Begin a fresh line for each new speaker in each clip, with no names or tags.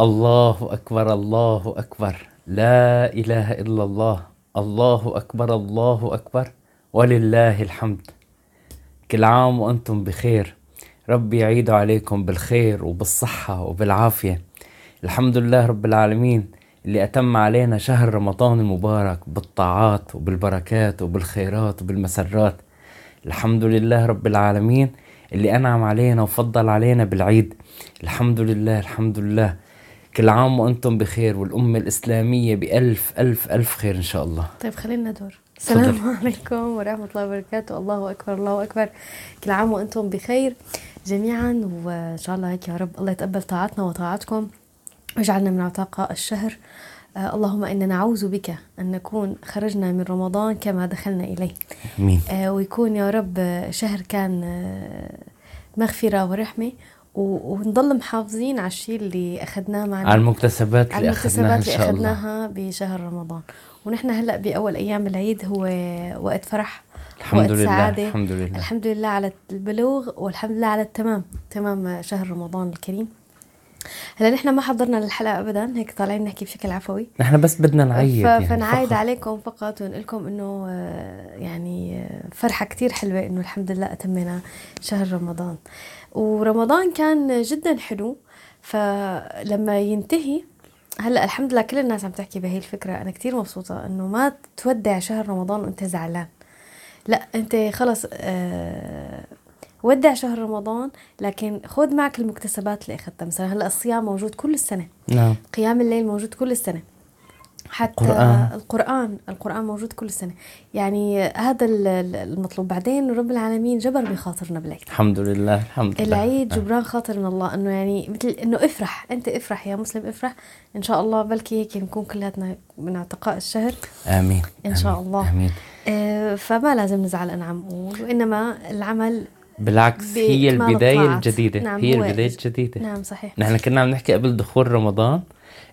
الله أكبر الله أكبر. لا إله إلا الله. الله أكبر الله أكبر. ولله الحمد. كل عام وأنتم بخير. ربي يعيد عليكم بالخير وبالصحة وبالعافية. الحمد لله رب العالمين اللي أتم علينا شهر رمضان المبارك بالطاعات وبالبركات وبالخيرات وبالمسرات. الحمد لله رب العالمين اللي أنعم علينا وفضل علينا بالعيد. الحمد لله الحمد لله. كل عام وأنتم بخير والأمة الإسلامية بألف ألف ألف خير إن شاء الله.
طيب خلينا ندور. السلام عليكم ورحمة الله وبركاته. الله أكبر الله أكبر. كل عام وأنتم بخير جميعا وإن شاء الله هيك يا رب الله يتقبل طاعتنا وطاعتكم واجعلنا من عتاقاء الشهر. آه اللهم إنا نعوذ بك أن نكون خرجنا من رمضان كما دخلنا إليه.
أمين.
آه ويكون يا رب شهر كان آه، مغفرة ورحمة ونضل محافظين على الشيء اللي أخذناه معنا.
على المكتسبات اللي
المكتسبات اللي
شاء الله.
أخذناها بشهر رمضان. ونحن هلأ بأول أيام العيد هو وقت فرح
الحمد
وقت
لله
سعادة.
الحمد لله.
الحمد لله على البلوغ والحمد لله على التمام تمام شهر رمضان الكريم. هلأ نحن ما حضرنا للحلقة أبدا هيك طالعين نحكي بشكل عفوي.
نحن بس بدنا نعيد يعني
فنعايد
فقط.
عليكم فقط ونقول لكم إنه آه، يعني آه، فرحة كتير حلوة إنه الحمد لله اتمينا شهر رمضان. ورمضان كان جدا حلو. فلما ينتهي هلأ الحمد لله كل الناس عم تحكي بهي الفكرة. أنا كتير مبسوطة إنه ما تودع شهر رمضان وأنت زعلان. لأ أنت خلص آه ودع شهر رمضان لكن خذ معك المكتسبات اللي أخذتها. مثلا هلأ الصيام موجود كل السنة.
نعم.
قيام الليل موجود كل السنة. حتى
قرآن.
القرآن القرآن موجود كل السنة يعني هذا ال- ال- المطلوب. بعدين رب العالمين جبر بخاطرنا بالعيد.
الحمد لله الحمد لله.
العيد جبران خاطر من الله إنه يعني مثل إنه افرح. أنت افرح يا مسلم افرح. إن شاء الله بلكي هيك نكون كلياتنا من أعتقاء الشهر.
آمين.
إن شاء
آمين.
الله.
آمين.
آه، فما لازم نزعل أنا عم أقول وإنما العمل
بالعكس هي البداية. الجديدة.
نعم،
هي البداية الجديدة.
نعم صحيح.
نحن كنا عم نحكي قبل دخول رمضان.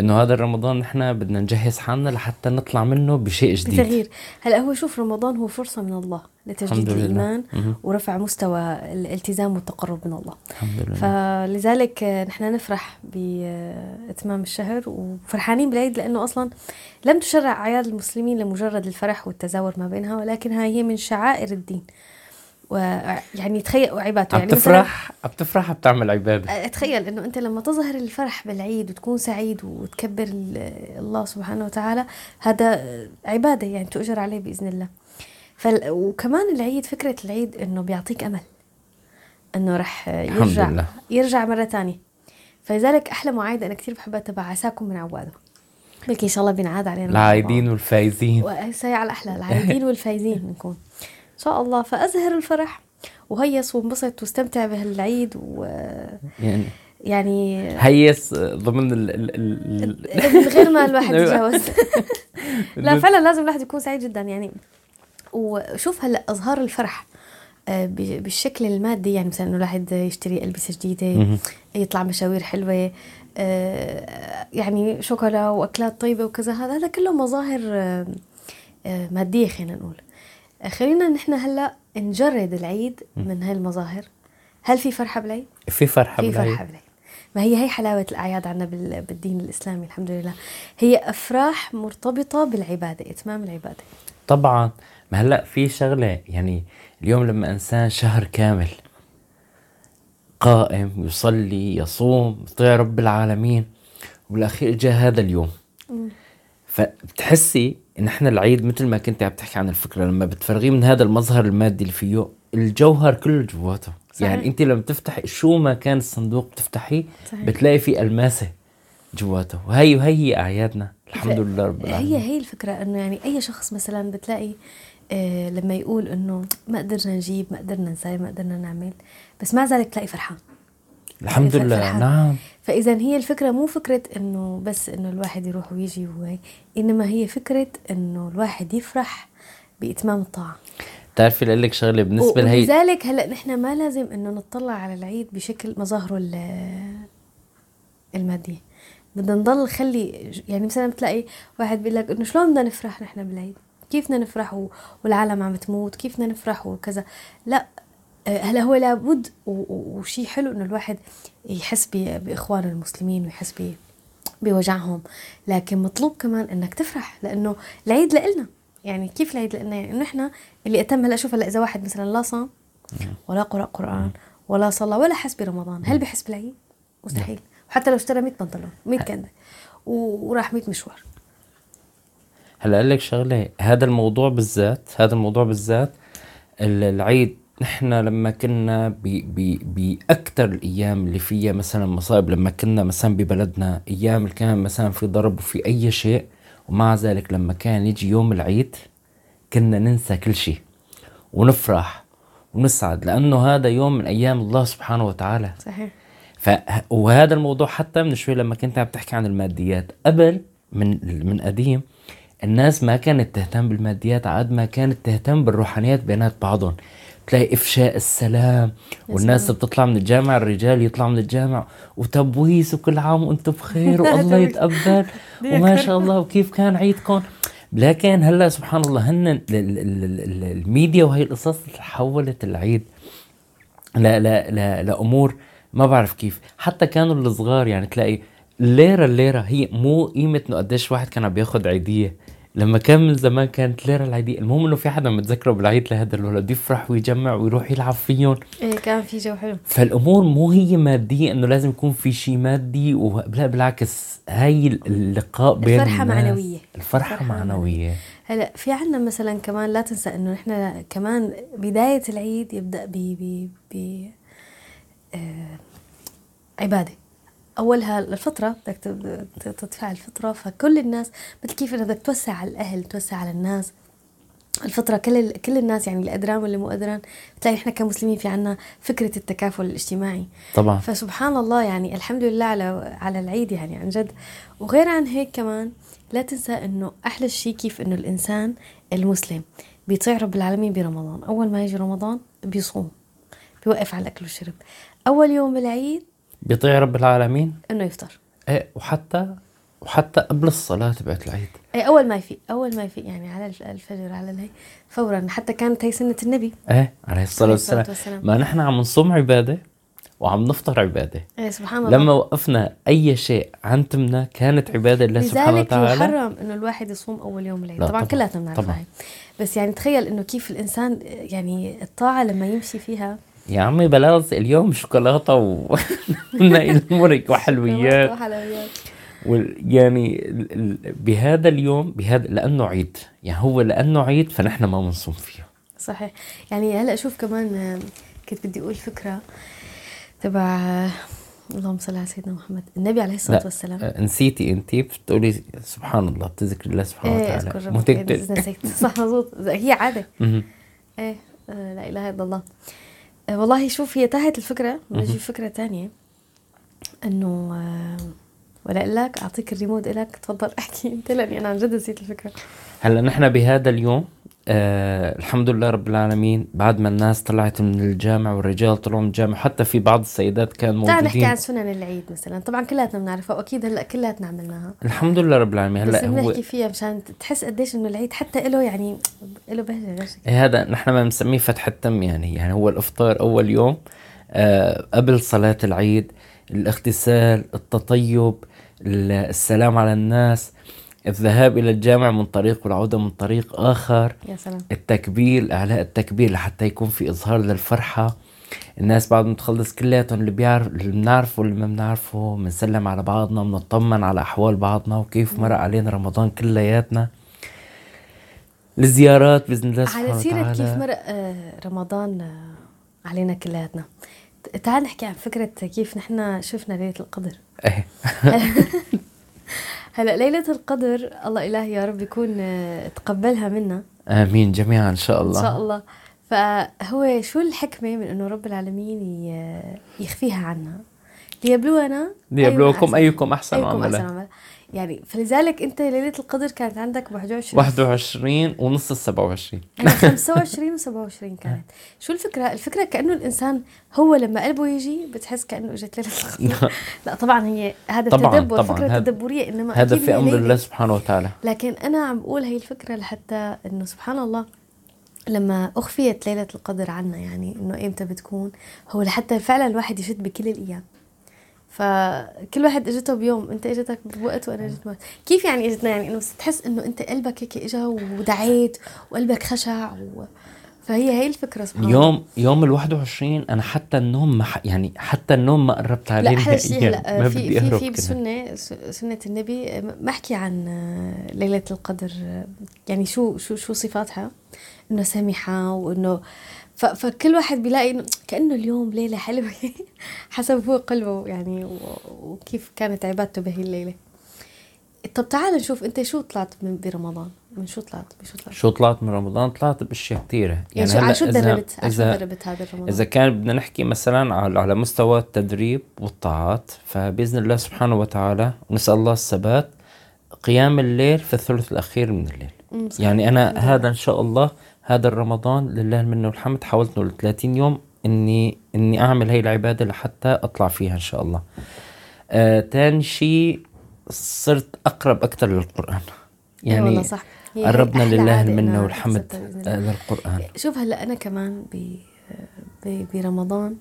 إنه هذا الرمضان نحن بدنا نجهز حالنا لحتى نطلع منه بشيء جديد.
بتغيير. هلأ هو شوف رمضان هو فرصة من الله لتجديد
مهم.
ورفع مستوى الالتزام والتقرب من الله.
الحمد لله.
فلذلك نحن نفرح بإتمام الشهر وفرحانين بالعيد لأنه أصلا لم تشرع أعياد المسلمين لمجرد الفرح والتزاور ما بينها ولكنها هي من شعائر الدين. ويعني تخيل وعبادته
عم
يعني مثلاً-
تفرح؟ عم تفرح؟ بتعمل عبادة؟
اتخيل إنه أنت لما تظهر الفرح بالعيد وتكون سعيد وتكبر ال- الله سبحانه وتعالى هذا عبادة يعني تؤجر عليه بإذن الله. فال... وكمان العيد فكرة العيد إنه بيعطيك أمل إنه رح
الحمد
يرجع
لله.
يرجع مرة تانية. فلذلك أحلى معايدة أنا كثير بحبها تبع عساكم من عوادة. بلكي إن شاء الله بينعاد علينا.
العايدين والفايزين.
وهسه على الأحلى العايدين والفايزين نكون ان شاء الله فأزهر الفرح وهيص وانبسط واستمتع بهالعيد ويعني
يعني هيس ضمن ال ال ال
غير ما الواحد. يتجاوز لا فعلا لازم الواحد يكون سعيد جدا يعني وشوف هلا اظهار الفرح آه، بالشكل المادي يعني مثلا إنه الواحد يشتري ألبسة
جديدة.
يطلع مشاوير حلوة آه، يعني شوكولا وأكلات طيبة وكذا هذا هذا كله مظاهر آه، مادية خلينا نقول خلينا نحن هلأ نجرد العيد من هاي المظاهر هل في فرحة بالعيد؟
في فرحة
في
بالعيد.
فرحة بالعيد. ما هي هي حلاوة الأعياد عندنا بال- بالدين الإسلامي الحمد لله. هي أفراح مرتبطة بالعبادة إتمام العبادة.
طبعا. ما هلأ في شغلة يعني اليوم لما انسان شهر كامل. قائم يصلي يصوم يطيع رب العالمين. وبالأخير جاء هذا اليوم. فبتحسي إن إحنا العيد مثل ما كنت عم تحكي عن الفكرة لما بتفرغيه من هذا المظهر المادي اللي فيه الجوهر كله جواته
صحيح.
يعني أنت لما تفتحي شو ما كان الصندوق بتفتحيه. بتلاقي في الماسه جواته وهي وهي هي اعيادنا الحمد لله رب العالمين
هي هي الفكرة إنه يعني أي شخص مثلا بتلاقي آه لما يقول إنه ما قدرنا نجيب ما قدرنا نساوي ما قدرنا نعمل بس مع ذلك تلاقي فرحان
الحمد
فرحان.
لله نعم
فإذا هي الفكرة مو فكرة إنه بس إنه الواحد يروح ويجي وهي إنما هي فكرة إنه الواحد يفرح بإتمام الطاعه
بتعرفي لأقول لك شغلة بالنسبة لهي
ولذلك هلأ نحن ما لازم إنه نطلع على العيد بشكل مظاهره ال- الماديه بدنا نضل خلي يعني مثلا بتلاقي واحد بيقول لك إنه شلون بدنا نفرح نحن بالعيد؟ كيف بدنا نفرح والعالم عم تموت؟ كيف بدنا نفرح وكذا؟ لأ هلا هو لابد وشيء حلو إنه الواحد يحس باخوانه المسلمين ويحس بوجعهم. لكن مطلوب كمان إنك تفرح لإنه العيد لإلنا. يعني كيف العيد لإلنا؟ يعني إنه إحنا اللي أتم هلا شوف هلا إذا واحد مثلا لا صام ولا قرأ قرآن ولا صلى ولا حس برمضان هل بحس بالعيد؟ مستحيل. وحتى لو اشترى 100 بنطلون 100 كندة و- وراح 100 مشوار.
هلا أقول لك شغلة هذا الموضوع بالذات هذا الموضوع بالذات ال- العيد نحن لما كنا باكثر الأيام اللي فيها مثلا مصائب لما كنا مثلا ببلدنا أيام اللي كان مثلا في ضرب وفي أي شيء ومع ذلك لما كان يجي يوم العيد كنا ننسى كل شيء ونفرح ونسعد لأنه هذا يوم من أيام الله سبحانه وتعالى.
صحيح.
ف وهذا الموضوع حتى من شوي لما كنت عم تحكي عن الماديات. قبل من من قديم الناس ما كانت تهتم بالماديات قد ما كانت تهتم بالروحانيات بينات بعضهم. تلاقي إفشاء السلام والناس. بتطلع من الجامع الرجال يطلعوا من الجامع. وتبويس وكل عام وأنتم بخير والله. يتقبل. وما شاء الله وكيف كان عيدكم؟ لكن هلأ سبحان الله هن ال- ال- ال- ال- الميديا وهي القصص حولت العيد. لا لا لا لامور ما بعرف كيف. حتى كانوا الصغار يعني تلاقي الليره الليره هي مو قيمة إنه قديش واحد كان عم بياخذ عيدية. لما كان من زمان كانت ليرة العيدية. المهم إنه في حدا متذكره بالعيد لهذا الولد يفرح ويجمع ويروح يلعب فيهم.
إيه كان في جو حلو.
فالأمور مو هي ماديه إنه لازم يكون في شيء مادي و... لا بالعكس هاي اللقاء بين
الفرحة
الناس.
معنوية.
الفرحة
الفرحة
معنوية.
هلا في عنا مثلا كمان لا تنسى إنه نحن كمان بداية العيد يبدأ ب ب ب آه عبادة. أولها الفطرة بدك تدفع الفطرة. فكل الناس مثل كيف إنك بدك توسع على الأهل توسع على الناس. الفطرة كل كل الناس يعني اللي قدران واللي مو قدران بتلاقي إحنا كمسلمين في عنا فكرة التكافل الاجتماعي.
طبعا.
فسبحان الله يعني الحمد لله على على العيد يعني عن جد. وغير عن هيك كمان لا تنسى إنه أحلى شيء كيف إنه الإنسان المسلم بيطيع رب العالمين برمضان. أول ما يجي رمضان بيصوم بيوقف على الاكل والشرب أول يوم بالعيد
بيطيع رب العالمين؟
إنه يفطر.
إيه وحتى وحتى قبل الصلاة تبعت العيد.
اي أول ما يفيق أول ما يفيق يعني على الف- الفجر على الهي فورا حتى كانت هي سنة النبي.
إيه عليه
الصلاة
والسلام.
والسلام.
ما نحن عم نصوم عبادة وعم نفطر عبادة.
اي سبحان الله.
لما وقفنا أي شيء عن تمنا كانت عبادة لله سبحانه
لذلك
وتعالى.
يحرم إنه الواحد يصوم أول يوم العيد طبعا
طبعاً،
كلياتنا بنعرف
طبعاً.
هاي. بس يعني تخيل إنه كيف الإنسان يعني الطاعة لما يمشي فيها
يا عمي بلاش اليوم شوكولاتة و مرق وحلويات.
وحلويات.
يعني بهذا اليوم بهذا لأنه عيد. يعني هو لأنه عيد فنحن ما بنصوم فيه.
صحيح. يعني هلا شوف كمان كنت بدي أقول فكرة تبع اللهم صل على سيدنا محمد. النبي عليه الصلاة
لا
والسلام.
آه، نسيتي أنت بتقولي سبحان الله بتذكر الله سبحانه
إيه
وتعالى.
أذكر
مو
إيه،
تكتب
صح مزبوط هي
عادة.
إيه آه، لا إله إلا الله. والله شوف هي تاهت الفكرة نجي فكرة تانية إنه آه، ولا أقول لك أعطيك الريموت لك تفضل احكي. انت لاني أنا عن جد نسيت الفكرة.
هلأ نحن بهذا اليوم آه الحمد لله رب العالمين بعد ما الناس طلعت من الجامع والرجال طلعوا من الجامع حتى في بعض السيدات كانوا
تعال نحكي
موجودين.
عن سنن العيد مثلا. طبعا كلياتنا بنعرفها وأكيد هلأ كلياتنا عملناها.
الحمد لله رب العالمين.
بس
هلا هو
بنحكي فيها مشان تحس قديش إنه العيد حتى له يعني له بهجة غير.
إيه هذا نحن ما بنسميه فتح التم يعني. يعني هو الإفطار أول يوم آه قبل صلاة العيد. الاغتسال التطيب ال- السلام على الناس الذهاب إلى الجامع من طريق والعودة من طريق آخر
يا سلام.
التكبير أعلاء التكبير لحتى يكون في إظهار للفرحة. الناس بعد ما تخلص كلياتهم اللي بيعرف اللي بنعرفه واللي ما بنعرفه بنسلم على بعضنا بنطمن على أحوال بعضنا وكيف مرق علينا رمضان كلياتنا الزيارات بإذن الله سبحانه
على سيرة
وتعالى.
كيف مرق آه، رمضان آه، علينا كلياتنا تعال نحكي عن فكرة كيف نحن شفنا ليلة القدر.
إيه.
هلا ليلة القدر الله إلهي يا رب يكون آه، تقبلها منا.
آمين جميعا إن شاء
إن
الله
شاء الله. فهو شو الحكمة من إنه رب العالمين يخفيها عنا؟ ليبلونا
ليبلوكم
أحسن. أيكم أحسن
عملا.
عملا. يعني فلذلك أنت ليلة القدر كانت عندك ب 21
21 ونص ال 27
أنا 25 و27 كانت شو الفكرة؟ الفكرة كأنه الإنسان هو لما قلبه يجي بتحس كأنه إجت ليلة القدر لا طبعا هي هذا
طبعاً،
التدبر
طبعاً.
فكرة
هذا-
تدبرية إنما
هذا في
أمر.
الله سبحانه وتعالى
لكن أنا عم بقول هي الفكرة لحتى إنه سبحان الله لما أخفيت ليلة القدر عنا يعني إنه إمتى بتكون هو لحتى فعلا الواحد يشد بكل الأيام فكل واحد إجته بيوم أنت إجتك بوقت وأنا إجت بوقت. كيف يعني إجتنا؟ يعني إنه تحس إنه أنت قلبك هيك إجا ودعيت وقلبك خشع و... فهي هي الفكرة سبحان
يوم يوم ال 21 أنا حتى النوم ما ح... يعني حتى النوم ما قربت عليه
لا أحلى شيء. هلا
ما
في
بدي
في في بسنة سنة النبي ما أحكي عن ليلة القدر. يعني شو شو شو صفاتها؟ إنه سمحه وإنه فكل واحد بيلاقي إنه كأنه اليوم ليلة حلوة. حسب هو قلبه يعني وكيف كانت عبادته بهي الليلة. طب تعال نشوف أنت شو طلعت من برمضان؟ من شو طلعت؟ بشو طلعت؟
شو طلعت من رمضان؟ طلعت بأشياء كثيره
يعني شو على شو شو
اذا
تدربت هذا رمضان
إذا كان بدنا نحكي مثلا على على مستوى التدريب والطاعات فبإذن الله سبحانه وتعالى ونسال الله الثبات قيام الليل في الثلث الأخير من الليل. يعني أنا هذا إن شاء الله هذا الرمضان لله المنة والحمد. حاولت ال 30 يوم اني إني أعمل هي العبادة لحتى أطلع فيها إن شاء الله. آه تاني شيء صرت أقرب أكثر للقرآن.
إيه والله
يعني
صح. هي- هي
قربنا لله
المنة
والحمد. آه للقرآن.
شوف هلأ أنا كمان ب برمضان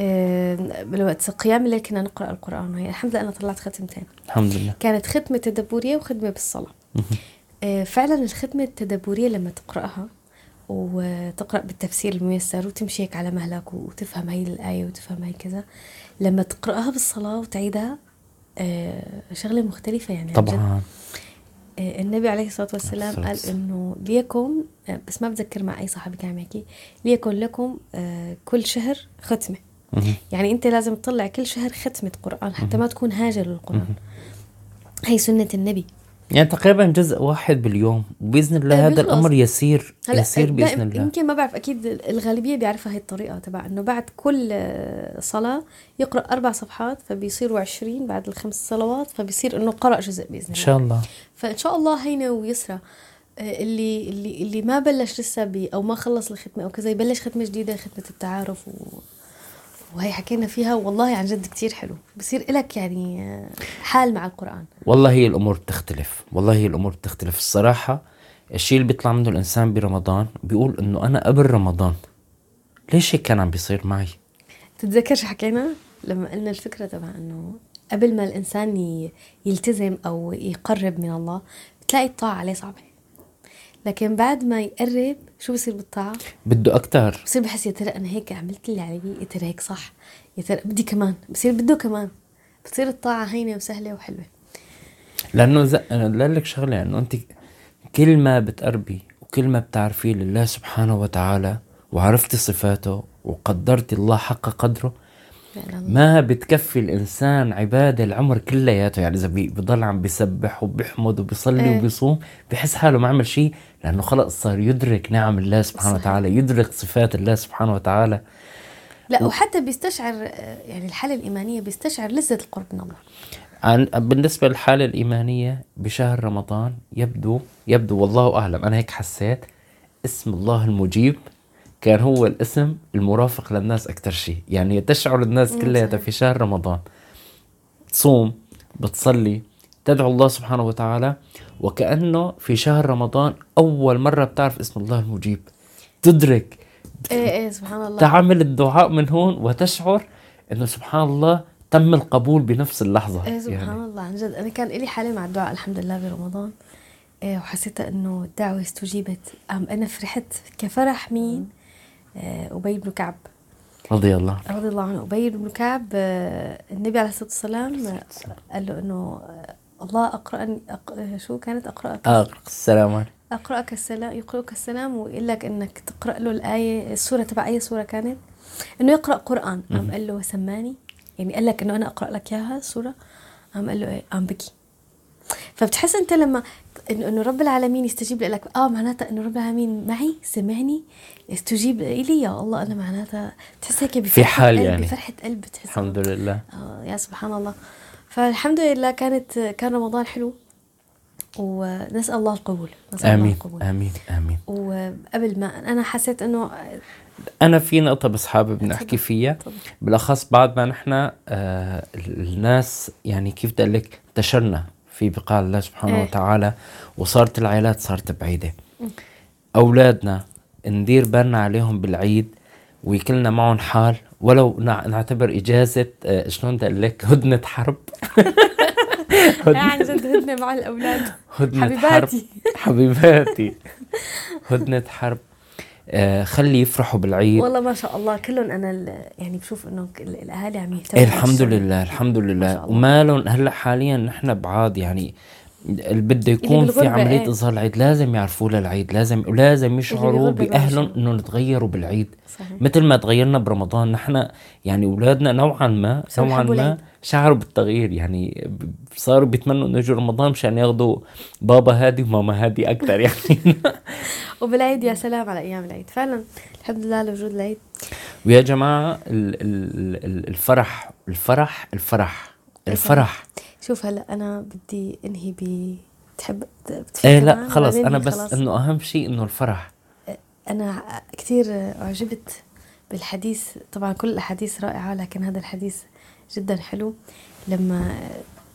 آه، بالوقت قيام الليل كنا نقرأ القرآن. وهي الحمد لله أنا طلعت ختمتين
الحمد لله.
كانت ختمة تدبريه وختمة بالصلاة. فعلا الختمه التدبرية لما تقرأها وتقرأ بالتفسير الميسر وتمشي هيك على مهلك وتفهم هي الآية وتفهم هي كذا لما تقرأها بالصلاة وتعيدها آه، شغلة مختلفة يعني.
طبعا
آه، النبي عليه الصلاة والسلام قال. إنه ليكن آه، بس ما بتذكر مع أي صحابي كان عم يحكي ليكن لكم آه، كل شهر ختمة. يعني أنت لازم تطلع كل شهر ختمة قرآن حتى ما تكون هاجر للقرآن هي سنة النبي
يعني تقريبا جزء واحد باليوم وبإذن الله
آه،
هذا. الأمر يسير يسير بإذن الله.
يمكن ما بعرف أكيد الغالبية بيعرفها هي الطريقة تبع إنه بعد كل صلاة يقرأ أربع صفحات فبيصيروا عشرين بعد الخمس صلوات فبيصير إنه قرأ جزء بإذن
إن
الله.
شاء الله.
فإن شاء الله هينة ويسرى آه، اللي اللي اللي ما بلش لسه بي أو ما خلص الختمة أو كذا يبلش ختمة جديدة ختمة التعارف و وهي حكينا فيها والله عن جد كتير حلو. بصير إلك يعني آه، حال مع القرآن.
والله هي الأمور بتختلف. والله هي الأمور بتختلف. الصراحة الشيء اللي بيطلع منه الإنسان برمضان بيقول إنه أنا قبل رمضان ليش هيك كان عم بيصير معي؟
تتذكر شو حكينا؟ لما قلنا الفكرة تبع إنه قبل ما الإنسان ي- يلتزم أو يقرب من الله بتلاقي الطاعة عليه صعبة. لكن بعد ما يقرب شو بصير بالطاعة؟
بده أكثر
بصير بحس يا ترى أنا هيك عملت اللي علي يا ترى هيك صح؟ يا ترى بدي كمان بصير بده كمان. بتصير الطاعة هينة وسهلة وحلوة.
لأنه ز... أنا لك شغلة انه أنت كل ما بتقربي وكل ما بتعرفي لله سبحانه وتعالى وعرفتي صفاته وقدرتي الله حق قدره ما بتكفي الإنسان عبادة العمر كلياته. يعني إذا بضل عم بيسبح وبيحمد وبيصلي
إيه.
وبيصوم بحس حاله ما عمل شيء لأنه خلص صار يدرك نعم الله سبحانه
صحيح.
وتعالى يدرك صفات الله سبحانه وتعالى.
لا وحتى بيستشعر يعني الحالة الإيمانية بيستشعر لذة القرب من الله
عن بالنسبة للحالة الإيمانية بشهر رمضان يبدو يبدو والله أعلم أنا هيك حسيت اسم الله المجيب. كان هو الاسم المرافق للناس أكثر شيء. يعني تشعر الناس كلها. في شهر رمضان. تصوم بتصلي تدعو الله سبحانه وتعالى وكأنه في شهر رمضان أول مرة بتعرف اسم الله المجيب. تدرك.
إيه إيه سبحان الله.
تعمل الدعاء من هون وتشعر إنه سبحان الله تم القبول بنفس اللحظة.
إيه سبحان
يعني.
الله عن جد. أنا كان لي حاله مع الدعاء الحمد لله برمضان. إيه وحسيت إنه الدعوه استجيبت. أم أنا فرحت كفرح مين؟ آه، أبي بن كعب.
رضي الله عنه.
رضي الله عنه. أبي بن كعب آه، النبي عليه الصلاة والسلام قال له إنه آه، الله أقرأني أق... شو كانت؟ أقرأك.
آه السلام
أقرأك السلام يقرأك السلام ويقول لك إنك تقرأ له الآية السورة تبع أي سورة كانت؟ إنه يقرأ قرآن. قام قال له سماني يعني قال لك إنه أنا أقرأ لك إياها السوره قام قال له إيه؟ قام بكي. فبتحس أنت لما انه إنه رب العالمين يستجيب لك. آه معناتها إنه رب العالمين معي سمعني استجيب الي يا الله أنا معناتها بتحس هيك بفرحة
حال يعني.
بفرحة قلب بتحس
الحمد لله.
آه يا سبحان الله. فالحمد لله كانت كان رمضان حلو. ونسأل الله القبول. نسأل الله
آمين
القبول.
آمين آمين.
وقبل ما أنا حسيت انه
أنا في نقطة بس حابب نحكي. فيها.
تفضل.
بالأخص بعد ما نحن آه الناس يعني كيف بدي لك انتشرنا. في بقاع الله سبحانه
إيه.
وتعالى وصارت العائلات صارت بعيدة. أولادنا ندير بالنا عليهم بالعيد ويكلنا معهم حال ولو نع- نعتبر إجازة آه، شلون بدي أقول لك هدنة حرب.
عن جد هدنة مع الأولاد.
هدنة حرب.
حبيباتي
حبيباتي. هدنة حرب. خلي يفرحوا بالعيد
والله ما شاء الله كلهم ال- يعني بشوف إنه ال- الأهالي عم يهتموا
إيه الحمد. لله الحمد لله
الله.
ومالهم هلأ حاليا نحن بعاد يعني بده يكون في عملية
إيه.
إظهار العيد لازم يعرفوا للعيد لازم ولازم يشعروا
بعيشوا.
إنه نتغيروا بالعيد.
صحيح.
مثل ما تغيرنا برمضان نحن يعني أولادنا نوعا ما نوعا ما
العيد.
شعروا بالتغيير. يعني صاروا بيتمنوا إنه يجوا رمضان مشان ياخذوا بابا هادي وماما هادي أكثر يعني.
وبالعيد يا سلام على أيام العيد. فعلا الحمد لله على وجود العيد.
ويا جماعة ال- ال- ال- الفرح الفرح الفرح. الفرح.
شوف هلا أنا بدي أنهي ب تحب بتفكر
إيه لا؟ خلص أنا بس. إنه أهم شيء إنه الفرح
أنا كثير أعجبت بالحديث طبعا كل الأحاديث رائعة لكن هذا الحديث جدا حلو لما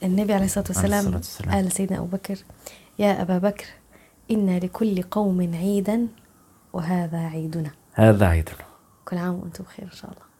النبي عليه
الصلاة والسلام.
قال لسيدنا أبو بكر يا أبا بكر إن لكل قوم عيدا وهذا عيدنا
هذا عيدنا
كل عام وأنتم بخير إن شاء الله